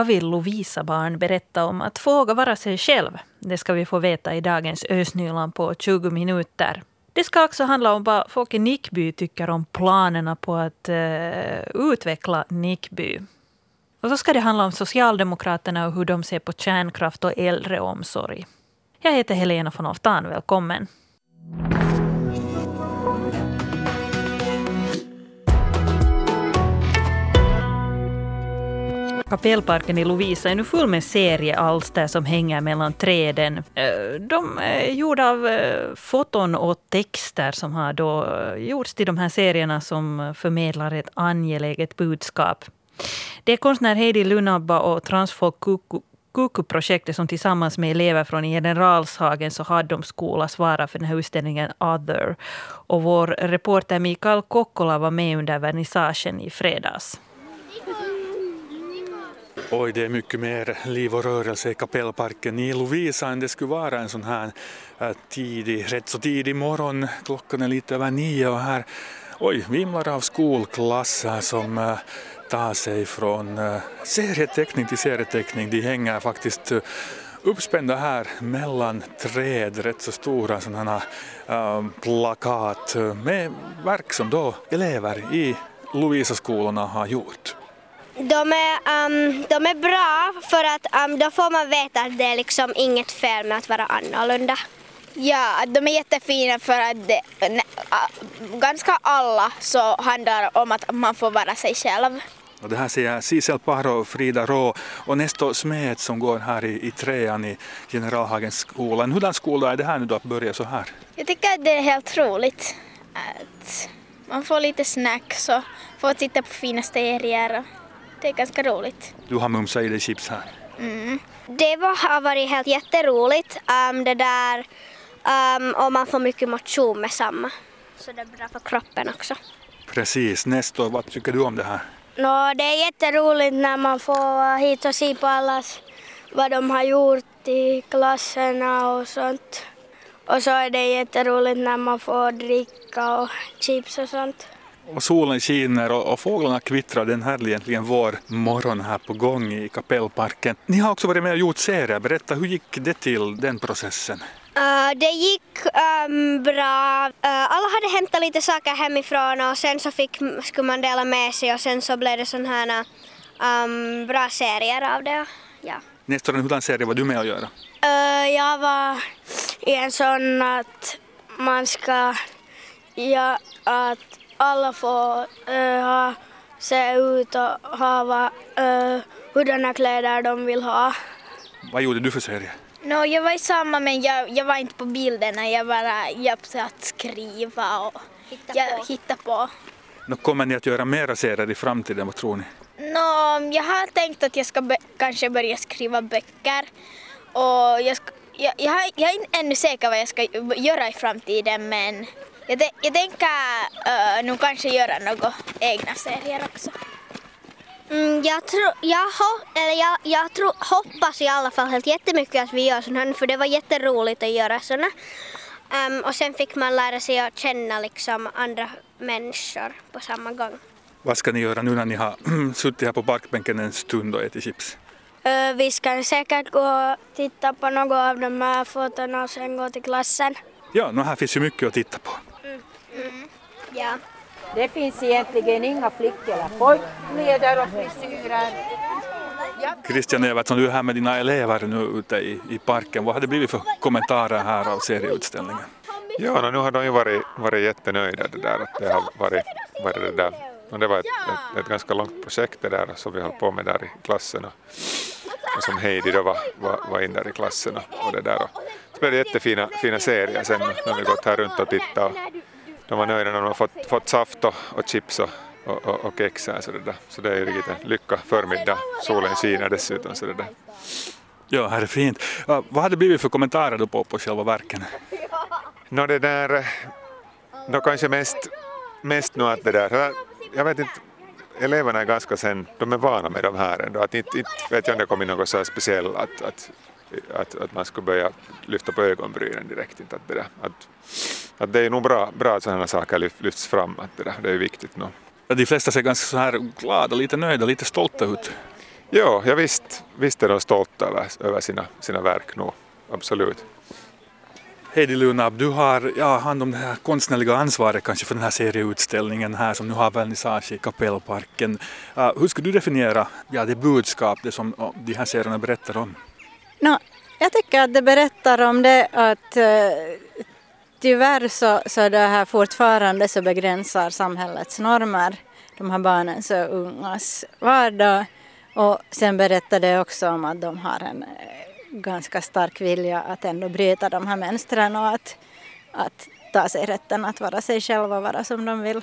Vad vill Lovisa barn berätta om att våga vara sig själv? Det ska vi få veta i dagens Ösnyland på 20 minuter. Det ska också handla om vad folk i Nickby tycker om planerna på att uh, utveckla Nickby. Och så ska det handla om Socialdemokraterna och hur de ser på kärnkraft och äldreomsorg. Jag heter Helena von Oftan. Välkommen. Kapellparken i Lovisa är nu full med seriealster som hänger mellan träden. Eh, de är gjorda av eh, foton och texter som har då eh, gjorts till de här serierna som förmedlar ett angeläget budskap. Det är konstnär Heidi Lunabba och transfolk Kuku-projektet som tillsammans med elever från Generalshagens och Haddom skola svarar för den här utställningen Other. Och vår reporter Mikael Kokkola var med under vernissagen i fredags. Oj, det är mycket mer liv och rörelse i kapellparken i Lovisa än det skulle vara en sån här eh, tidig, rätt så tidig morgon. Klockan är lite över nio och här oj, vimlar av skolklasser som eh, tar sig från eh, serieteckning till serieteckning. De hänger faktiskt uppspända här mellan träd, rätt så stora sådana äh, plakat med verk som då elever i Lovisa-skolorna har gjort. De är, um, de är bra för att um, då får man veta att det är liksom inget fel med att vara annorlunda. Ja, de är jättefina för att det, ganska alla så handlar om att man får vara sig själv. Och det här säger Sisel Paro, Frida Rå och Nesto Smed som går här i, i trean i Generalhagens skola. Hurdan skola är det här nu då att börja så här? Jag tycker att det är helt roligt. Att man får lite snacks och får titta på fina serier. Det är ganska roligt. Du har mumsat i dig chips här. Mm. Det var, har varit helt jätteroligt. Um, det där, um, och man får mycket motion med samma. Så det är bra för kroppen också. Precis. Nästa vad tycker du om det här? No, det är jätteroligt när man får hit och se på allas vad de har gjort i klasserna och sånt. Och så är det jätteroligt när man får dricka och chips och sånt och solen skiner och, och fåglarna kvittrar den här egentligen vår morgon här på gång i kapellparken. Ni har också varit med och gjort serier. Berätta, hur gick det till, den processen? Uh, det gick um, bra. Uh, alla hade hämtat lite saker hemifrån och sen så fick, skulle man dela med sig och sen så blev det sådana här um, bra serier av det. Ja. Nästa hurdan serie var du med att göra? Uh, jag var i en sån att man ska, ja, att alla får uh, ha, se ut och ha uh, hurdana kläder de vill ha. Vad gjorde du för serie? No, jag var i samma men jag, jag var inte på bilderna, jag bara hjälpte att skriva och hitta jag, på. Hitta på. No, kommer ni att göra mera serier i framtiden, vad tror ni? No, jag har tänkt att jag ska kanske börja skriva böcker och jag, ska, jag, jag, jag är inte ännu säker vad jag ska göra i framtiden men jag, jag tänker uh, nog kanske göra några egna serier också. Mm, jag, tro, jag, eller jag, jag tro, hoppas i alla fall helt jättemycket att vi gör sådana för det var jätteroligt att göra sådana. Um, och sen fick man lära sig att känna liksom andra människor på samma gång. Vad ska ni göra nu när ni har suttit här på parkbänken en stund och ätit chips? Uh, vi ska säkert gå och titta på något av de här fotona och sen gå till klassen. Ja, no, här finns ju mycket att titta på. Mm. Ja. Det finns egentligen inga flickor eller pojkkläder och frisyrer. Christian Evertsson, du är här med dina elever nu ute i, i parken. Vad har det blivit för kommentarer här av serieutställningen? Ja, nu har de ju varit, varit jättenöjda det där att det har varit, varit det där. Och det var ett, ett, ett, ganska långt projekt det där som vi höll på med där i klassen och, och som Heidi då var, var, var in där i klassen och, och det där. Och så blev det jättefina fina serier sen när vi gått här runt och tittat de var nöjda när de har fått, fått saft och, och chips och, och, och, kex här, så, det där. så det är ju riktigt en lycka förmiddag. Solen skiner dessutom. Så det där. Ja, här är fint. Uh, vad har det blivit för kommentarer då på, på själva verken? Nå det där, nå kanske mest, mest nu att det där, jag vet inte, eleverna är ganska sen, de är vana med de här ändå, att inte, inte vet jag om det kommer något så speciellt att, att att, att man skulle börja lyfta på ögonbrynen direkt. Inte att, det där, att, att det är nog bra, bra att sådana saker lyfts fram, att det, där, det är viktigt. Ja, de flesta ser ganska så här glada, lite nöjda, lite stolta ut. Ja, ja visst, visst är de stolta över, över sina, sina verk nu, absolut. Heidi Lunab, du har ja, hand om det här konstnärliga ansvaret kanske för den här serieutställningen här som nu har vernissage i Kapellparken. Uh, hur skulle du definiera ja, det budskap det som uh, de här serierna berättar om? No, jag tycker att det berättar om det att uh, tyvärr så, så det här fortfarande så begränsar samhällets normer de här barnens och ungas vardag. Och sen berättar det också om att de har en ganska stark vilja att ändå bryta de här mönstren och att, att ta sig rätten att vara sig själva och vara som de vill.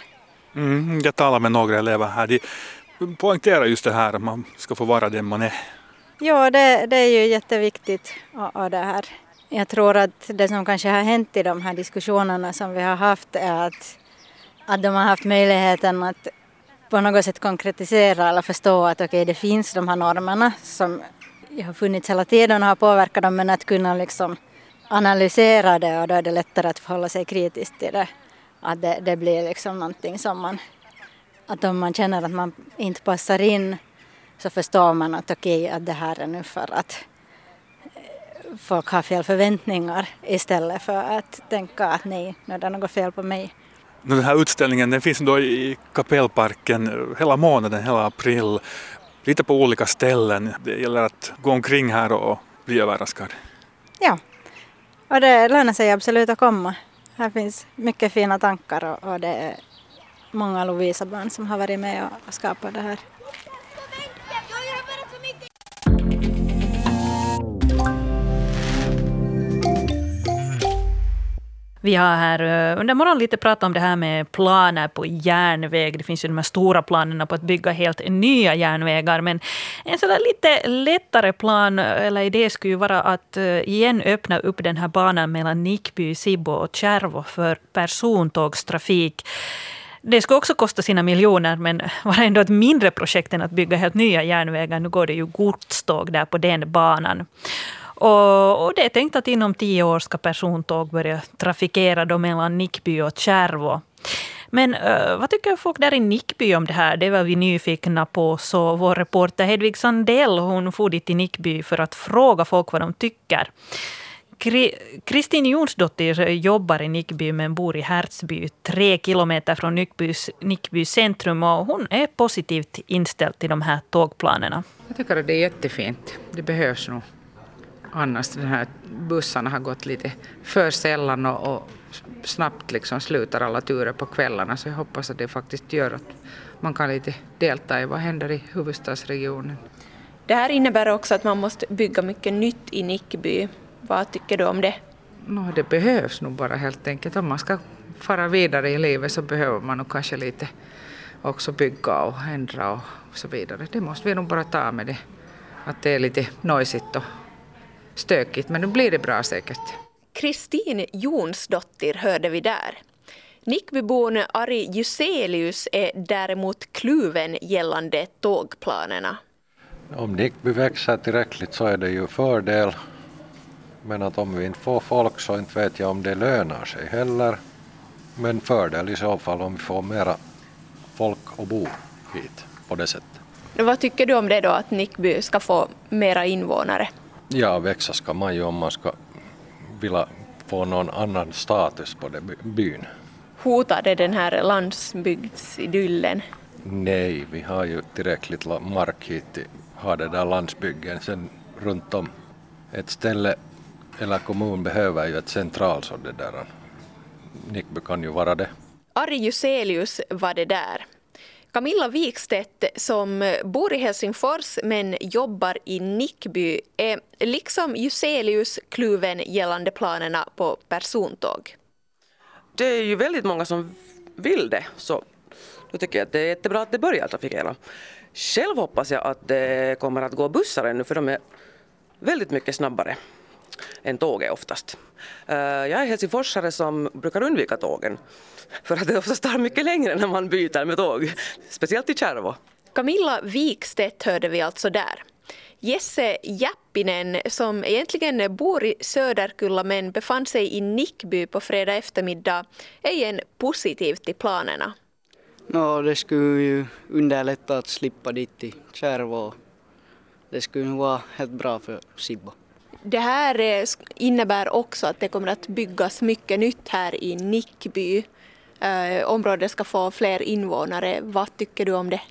Mm, jag talar med några elever här. De poängterar just det här att man ska få vara den man är. Ja, det, det är ju jätteviktigt. Och, och det här. Jag tror att det som kanske har hänt i de här diskussionerna som vi har haft är att, att de har haft möjligheten att på något sätt konkretisera eller förstå att okej, okay, det finns de här normerna som har funnits hela tiden och har påverkat dem men att kunna liksom analysera det och då är det lättare att förhålla sig kritiskt till det. Att det, det blir liksom någonting som man, att om man känner att man inte passar in så förstår man att okej, okay, att det här är nu för att folk har fel förväntningar istället för att tänka att nej, nu är det något fel på mig. Den här utställningen den finns då i Kapellparken hela månaden, hela april lite på olika ställen. Det gäller att gå omkring här och bli överraskad. Ja, och det lönar sig absolut att komma. Här finns mycket fina tankar och, och det är många Lovisa-barn som har varit med och skapat det här. Vi har här eh, under morgonen lite pratat om det här med planer på järnväg. Det finns ju de här stora planerna på att bygga helt nya järnvägar. Men en sådär lite lättare plan eller idé skulle ju vara att eh, igen öppna upp den här banan mellan Nickby, Sibbo och Kärvo för persontågstrafik. Det skulle också kosta sina miljoner, men var ändå ett mindre projekt än att bygga helt nya järnvägar. Nu går det ju godståg där på den banan. Och, och det är tänkt att inom tio år ska persontåg börja trafikera då mellan Nickby och Kärvo. Men uh, vad tycker folk där i Nickby om det här? Det var vi nyfikna på. Så vår reporter Hedvig Sandell hon for dit till Nickby för att fråga folk vad de tycker. Kristin Jonsdottir jobbar i Nickby men bor i Hertsby, tre kilometer från Nickbys, Nickby centrum. Och hon är positivt inställd till de här tågplanerna. Jag tycker att det är jättefint. Det behövs nog annars de här bussarna har gått lite för sällan och, och snabbt liksom slutar alla turer på kvällarna så jag hoppas att det faktiskt gör att man kan lite delta i vad händer i huvudstadsregionen. Det här innebär också att man måste bygga mycket nytt i Nickby. Vad tycker du om det? No, det behövs nog bara helt enkelt. Om man ska fara vidare i livet så behöver man nog kanske lite också bygga och ändra och så vidare. Det måste vi nog bara ta med det. Att det är lite noisigt och stökigt, men nu blir det bra säkert. Kristin Jonsdottir hörde vi där. Nickbybon Ari Juselius är däremot kluven gällande tågplanerna. Om Nickby växer tillräckligt så är det ju fördel. Men att om vi inte får folk så inte vet jag om det lönar sig heller. Men fördel i så fall om vi får mera folk att bo hit på det sättet. Vad tycker du om det då att Nickby ska få mera invånare? Ja, växa ska man ju om man ska vilja få någon annan status på det byn. Hotar det den här landsbygdsidyllen? Nej, vi har ju tillräckligt mark hit ha det där landsbyggen. Sen runt om ett ställe eller kommun behöver ju ett central så det där. Nickby kan ju vara det. Ari Juselius var det där. Camilla Wikstedt som bor i Helsingfors men jobbar i Nickby är liksom Juselius kluven gällande planerna på persontåg. Det är ju väldigt många som vill det så då tycker jag att det är jättebra att det börjar trafikera. Själv hoppas jag att det kommer att gå bussar ännu för de är väldigt mycket snabbare än tåget oftast. Eh, jag är helsingforsare som brukar undvika tågen för att det oftast tar mycket längre när man byter med tåg, speciellt i Kärvo. Camilla Wikstedt hörde vi alltså där. Jesse Jappinen, som egentligen bor i Söderkulla men befann sig i Nickby på fredag eftermiddag, är igen positiv till planerna. No, det skulle ju underlätta att slippa dit till Kärvo det skulle vara helt bra för Sibbo. Det här eh, innebär också att det kommer att byggas mycket nytt här i Nickby. Eh, området ska få fler invånare. Vad tycker du om det?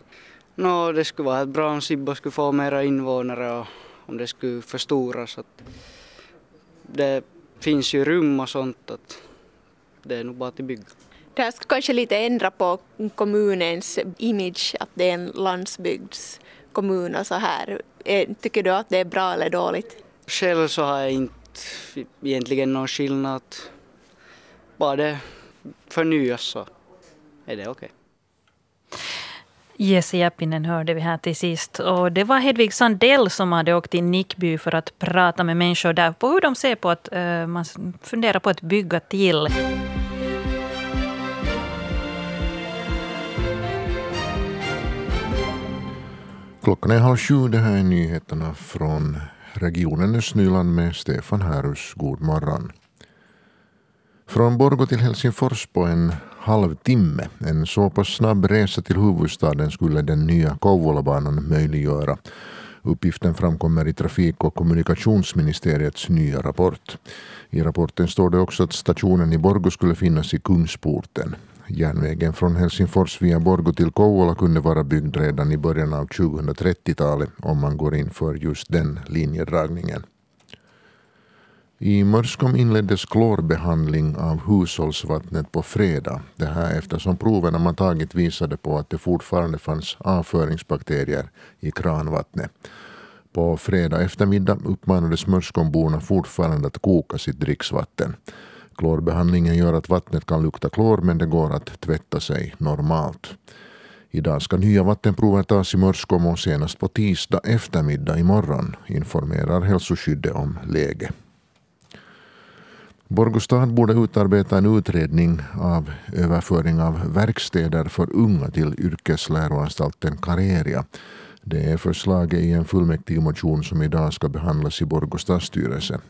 No, det skulle vara bra om Sibbo skulle få mera invånare och om det skulle förstoras. Att det finns ju rum och sånt att det är nog bara att bygga. Det här ska kanske lite ändra på kommunens image att det är en landsbygdskommun och så här. Tycker du att det är bra eller dåligt? Själv så har jag inte egentligen någon skillnad. Bara det förnyas så är det okej. Okay. Jesse Jäppinen hörde vi här till sist. Och det var Hedvig Sandell som hade åkt till Nickby för att prata med människor där på hur de ser på att uh, man funderar på att bygga till. Klockan är halv sju. Det här är nyheterna från regionen Östnyland med Stefan Härus. God morgon. Från Borgå till Helsingfors på en halvtimme. En så pass snabb resa till huvudstaden skulle den nya Kouvolabanan möjliggöra. Uppgiften framkommer i Trafik och kommunikationsministeriets nya rapport. I rapporten står det också att stationen i Borgå skulle finnas i Kungsporten. Järnvägen från Helsingfors via Borgå till Kouvola kunde vara byggd redan i början av 2030-talet om man går in för just den linjedragningen. I Mörskom inleddes klorbehandling av hushållsvattnet på fredag. Det här eftersom proverna man tagit visade på att det fortfarande fanns avföringsbakterier i kranvattnet. På fredag eftermiddag uppmanades Mörskomborna fortfarande att koka sitt dricksvatten. Klorbehandlingen gör att vattnet kan lukta klor men det går att tvätta sig normalt. Idag ska nya vattenprover tas i Mörskom och senast på tisdag eftermiddag imorgon informerar hälsoskyddet om läget. Borgostad borde utarbeta en utredning av överföring av verkstäder för unga till yrkesläroanstalten Kareria. Det är förslaget i en fullmäktigemotion som idag ska behandlas i Borgå stadsstyrelse.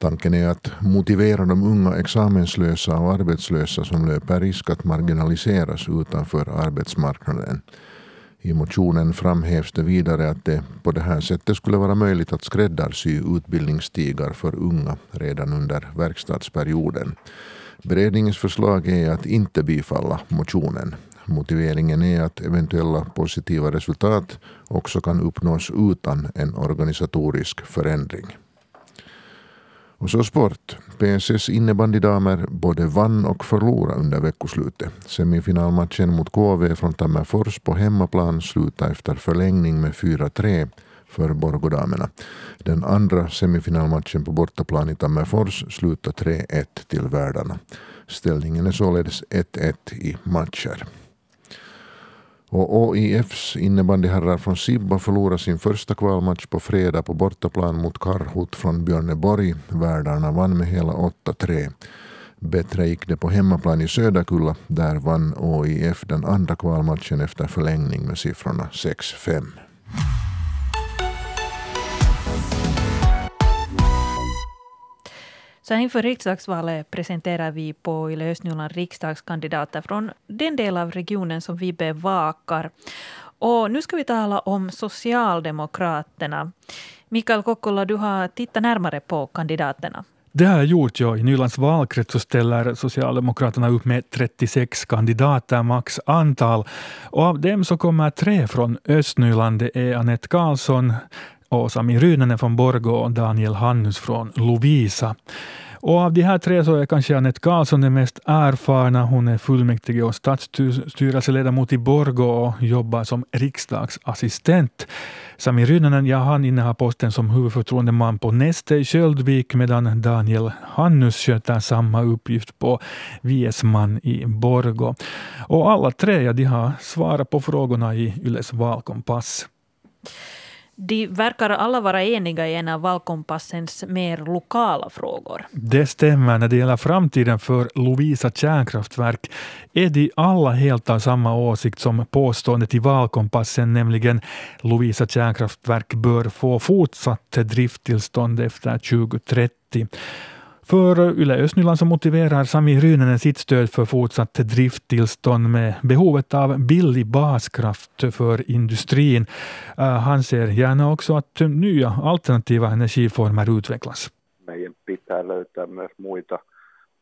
Tanken är att motivera de unga examenslösa och arbetslösa som löper risk att marginaliseras utanför arbetsmarknaden. I motionen framhävs det vidare att det på det här sättet skulle vara möjligt att skräddarsy utbildningsstigar för unga redan under verkstadsperioden. Beredningens förslag är att inte bifalla motionen. Motiveringen är att eventuella positiva resultat också kan uppnås utan en organisatorisk förändring. Och så sport. PSS innebandydamer både vann och förlorade under veckoslutet. Semifinalmatchen mot KV från Tammerfors på hemmaplan slutade efter förlängning med 4-3 för Borgodamerna. Den andra semifinalmatchen på bortaplan i Tammerfors slutade 3-1 till värdarna. Ställningen är således 1-1 i matcher. Och OIFs innebandyherrar från Sibba förlorade sin första kvalmatch på fredag på bortaplan mot Karhut från Björneborg. Värdarna vann med hela 8-3. Bättre gick det på hemmaplan i Söderkulla. Där vann OIF den andra kvalmatchen efter förlängning med siffrorna 6-5. Så inför riksdagsvalet presenterar vi på Yle Östnyland riksdagskandidater från den del av regionen som vi bevakar. Och nu ska vi tala om Socialdemokraterna. Mikael Kokkola, du har tittat närmare på kandidaterna. Det har jag gjort. Ja. I Nylands valkrets så ställer Socialdemokraterna upp med 36 kandidater, max antal. Och av dem så kommer tre från Östnyland. Det är Anette Karlsson, och Sami Ryynänen från Borgå och Daniel Hannus från Lovisa. Och av de här tre så är kanske Anette Karlsson den mest erfarna. Hon är fullmäktige och stadsstyrelseledamot i Borgå och jobbar som riksdagsassistent. Sami Ryynänen ja, han innehar posten som huvudförtroendeman på Neste i Köldvik medan Daniel Hannus sköter samma uppgift på Viesman i Borgå. Och alla tre ja, de har svarat på frågorna i Yles valkompass. De verkar alla vara eniga i en av valkompassens mer lokala frågor. Det stämmer. När det gäller framtiden för Lovisa kärnkraftverk är de alla helt av samma åsikt som påståendet i valkompassen, nämligen Lovisa kärnkraftverk bör få fortsatt drifttillstånd efter 2030. För Yle Östnyland så motiverar Sami Ryynänen sitt stöd för fortsatt drifttillstånd med behovet av billig baskraft för industrin. Uh, han ser gärna också att nya alternativa energiformer utvecklas. Meidän pitää löytää myös muita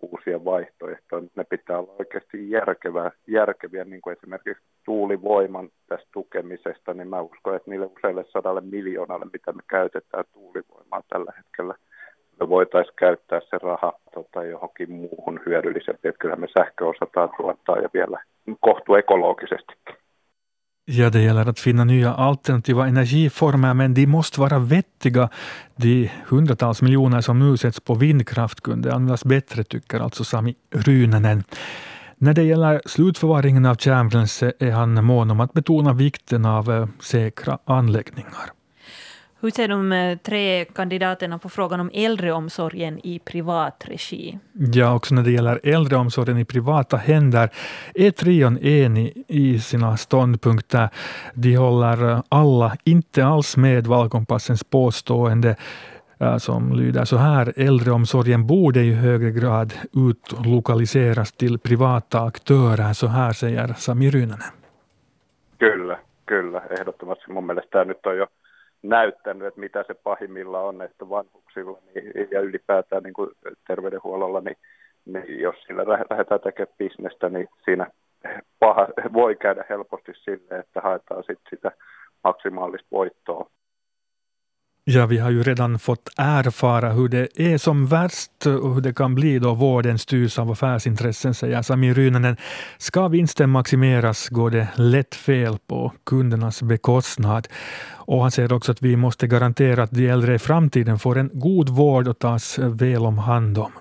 uusia vaihtoehtoja. Ne pitää olla oikeasti järkevää, järkeviä, niin kuin esimerkiksi tuulivoiman tästä tukemisesta, niin mä uskon, että niille useille sadalle miljoonalle, mitä me käytetään tuulivoimaa tällä hetkellä, me voitaisiin käyttää se raha tota, johonkin muuhun hyödyllisempi. Että kyllähän me sähkö osataan tuottaa ja vielä kohtu ekologisestikin. Ja, det gäller att finna nya alternativa energiformer, men de måste vara vettiga. De hundratals miljoner som nu sätts på vindkraft kunde användas bättre, tycker alltså Sami Rynänen. När det gäller slutförvaringen av kärnbränsle är han mån om att betona vikten av eh, säkra anläggningar. Hur ser de eh, tre kandidaterna på frågan om äldreomsorgen i privat regi? Ja, också när det gäller äldreomsorgen i privata händer är trion enig i sina ståndpunkter. De håller eh, alla inte alls med valkompassens påstående eh, som lyder så här. Äldreomsorgen borde i högre grad utlokaliseras till privata aktörer. Så här säger Sami Ryynänen. Kyllä, kyllä. Ehdottomasti mun mielestä tämä nyt on jo näyttänyt, että mitä se pahimmilla on, että vanhuksilla niin, ja ylipäätään niin kuin terveydenhuollolla, niin, niin jos sillä lähdetään tekemään bisnestä, niin siinä paha, voi käydä helposti sille, että haetaan sit sitä maksimaalista voittoa. Ja, vi har ju redan fått erfara hur det är som värst och hur det kan bli då vården styrs av affärsintressen, säger Sami Ryynänen. Ska vinsten maximeras går det lätt fel på kundernas bekostnad. Och han säger också att vi måste garantera att de äldre i framtiden får en god vård och tas väl om hand om.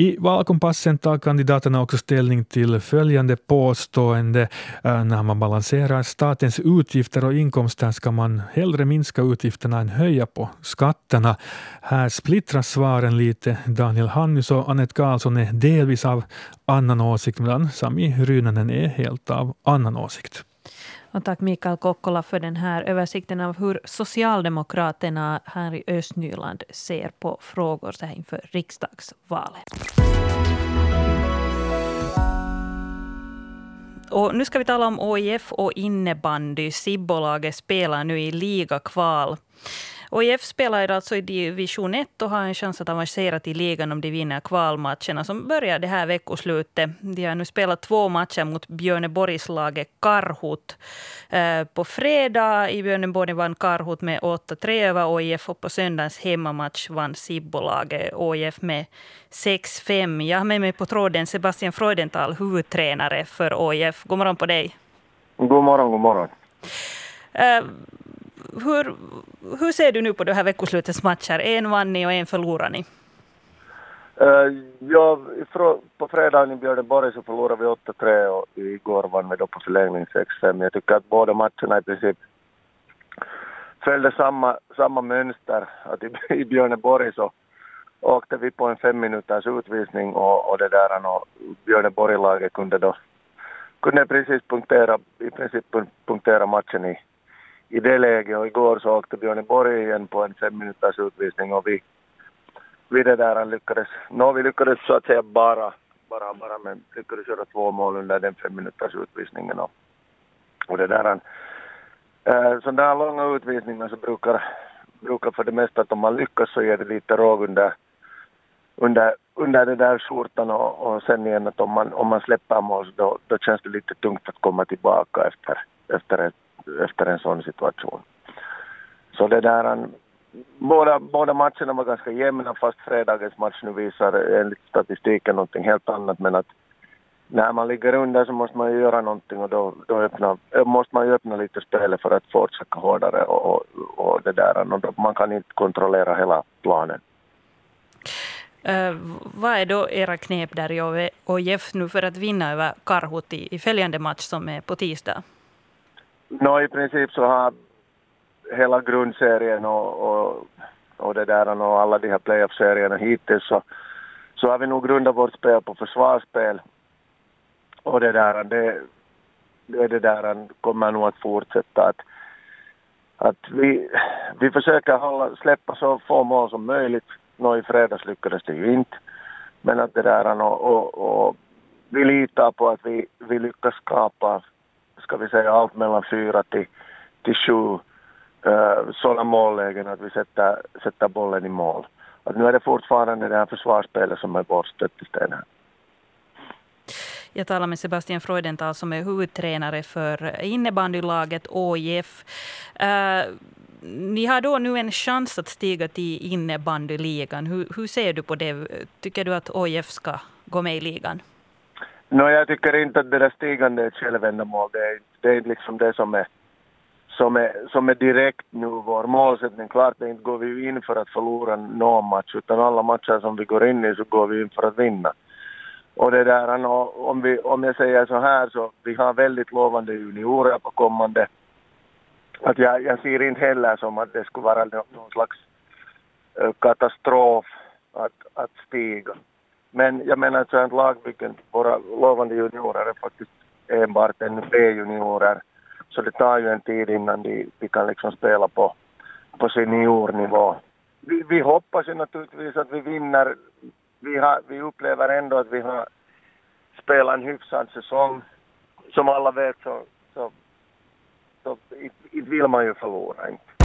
I valkompassen tar kandidaterna också ställning till följande påstående. Äh, när man balanserar statens utgifter och inkomster ska man hellre minska utgifterna än höja på skatterna. Här splittras svaren lite. Daniel Hannus och Anette Karlsson är delvis av annan åsikt medan Sami Ryynänen är helt av annan åsikt. Och tack Mikael Kokkola för den här översikten av hur Socialdemokraterna här i Östnyland ser på frågor så här inför riksdagsvalet. Och nu ska vi tala om OIF och innebandy. Sibbolaget spelar nu i ligakval. OIF spelar alltså i division 1 och har en chans att avancera till ligan om de vinner kvalmatcherna som börjar det här veckoslutet. De har nu spelat två matcher mot Björneborgslaget Karhut. Eh, på fredag i Björneborg vann Karhut med 8-3 över OIF och på söndagens hemmamatch vann Sibbolaget OIF med 6-5. Jag har med mig på tråden Sebastian Freudenthal, huvudtränare för OIF. God morgon på dig. God morgon, god morgon. Uh, hur, hur ser du nu på det här veckoslutets matcher? En vann ni och en förlorade ni. Uh, äh, ja, på fredagen i Björneborg så förlorade vi 8-3 och igår vann vi då på förlängning 6-5. Jag tycker att båda matcherna i princip följde samma, samma mönster. Att i, i Björneborg så åkte vi på en fem minuters utvisning och, och det där och Björneborg-laget kunde då kunde precis punktera, i princip punktera matchen i, i det läget och igår så åkte Björneborg igen på en fem minuters utvisning och vi, vi det där lyckades, no, vi lyckades så att säga bara, bara, bara men lyckades göra två mål under den fem minuters utvisningen och, och det där äh, eh, sådana där långa utvisningar så brukar, brukar för det mesta att om man lyckas så ger det lite råg under, under, under det där skjortan och, och sen igen att om man, om man släpper mål så då, då känns det lite tungt att komma tillbaka efter, efter ett efter en sån situation. Så det där, båda, båda matcherna var ganska jämna fast fredagens match nu visar enligt statistiken någonting helt annat men att när man ligger under så måste man ju göra någonting och då, då öppna, eh, måste man ju öppna lite spelet för att fortsätta hårdare och, och, det där. Och då, man kan inte kontrollera hela planen. Uh, vad är då era knep där i OIF nu för att vinna över Karhut i, i följande match som är på tisdag? No, i princip så har hela grundserien och, och, och det där och alla de här playoff-serierna hittills så, så har vi nog grundat vårt spel på försvarsspel. Och det där, det, det, det där kommer nog att fortsätta. Att, att vi, vi försöker hålla, släppa så få mål som möjligt Nå i fredags lyckades det ju inte. Men att det där och, och, och vi litar på att vi, vi lyckas skapa, ska vi säga allt mellan fyra till, till sju uh, sådana mållägen att vi sätter, sätter bollen i mål. Att nu är det fortfarande det här försvarsspelet som är vår stötesten. Jag talar med Sebastian Freudenthal som är huvudtränare för innebandylaget ÅIF. Uh, eh, ni har då nu en chans att stiga till innebandyligan. Hur, hur ser du på det? Tycker du att ÅIF ska gå med i ligan? No, jag tycker inte att det där stigande är ett självändamål. Det är, det är liksom det som är, som, är, som är direkt nu vår målsättning. Klart inte går vi in för att förlora någon match, utan alla matcher som vi går in i så går vi in för att vinna. Och det där, om, vi, om jag säger så här så vi har väldigt lovande juniorer på kommande. Att jag, jag ser inte heller som att det skulle vara någon slags eh, katastrof att, att stiga. Men jag menar att sådant lagbyggen, våra lovande juniorer är faktiskt enbart en B-juniorer. Så det tar ju en tid innan de, de kan liksom spela på, på seniornivå. Vi, vi hoppas ju naturligtvis att vi vinner vi, har, vi upplever ändå att vi har spelat en hyfsad säsong. Som alla vet så, så, så inte vill man ju förlora. Inte.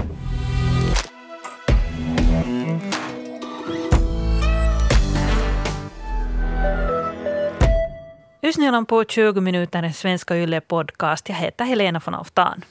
Lyssnar på 20 minuter en Svenska Yle podcast. Jag heter Helena von Auftan.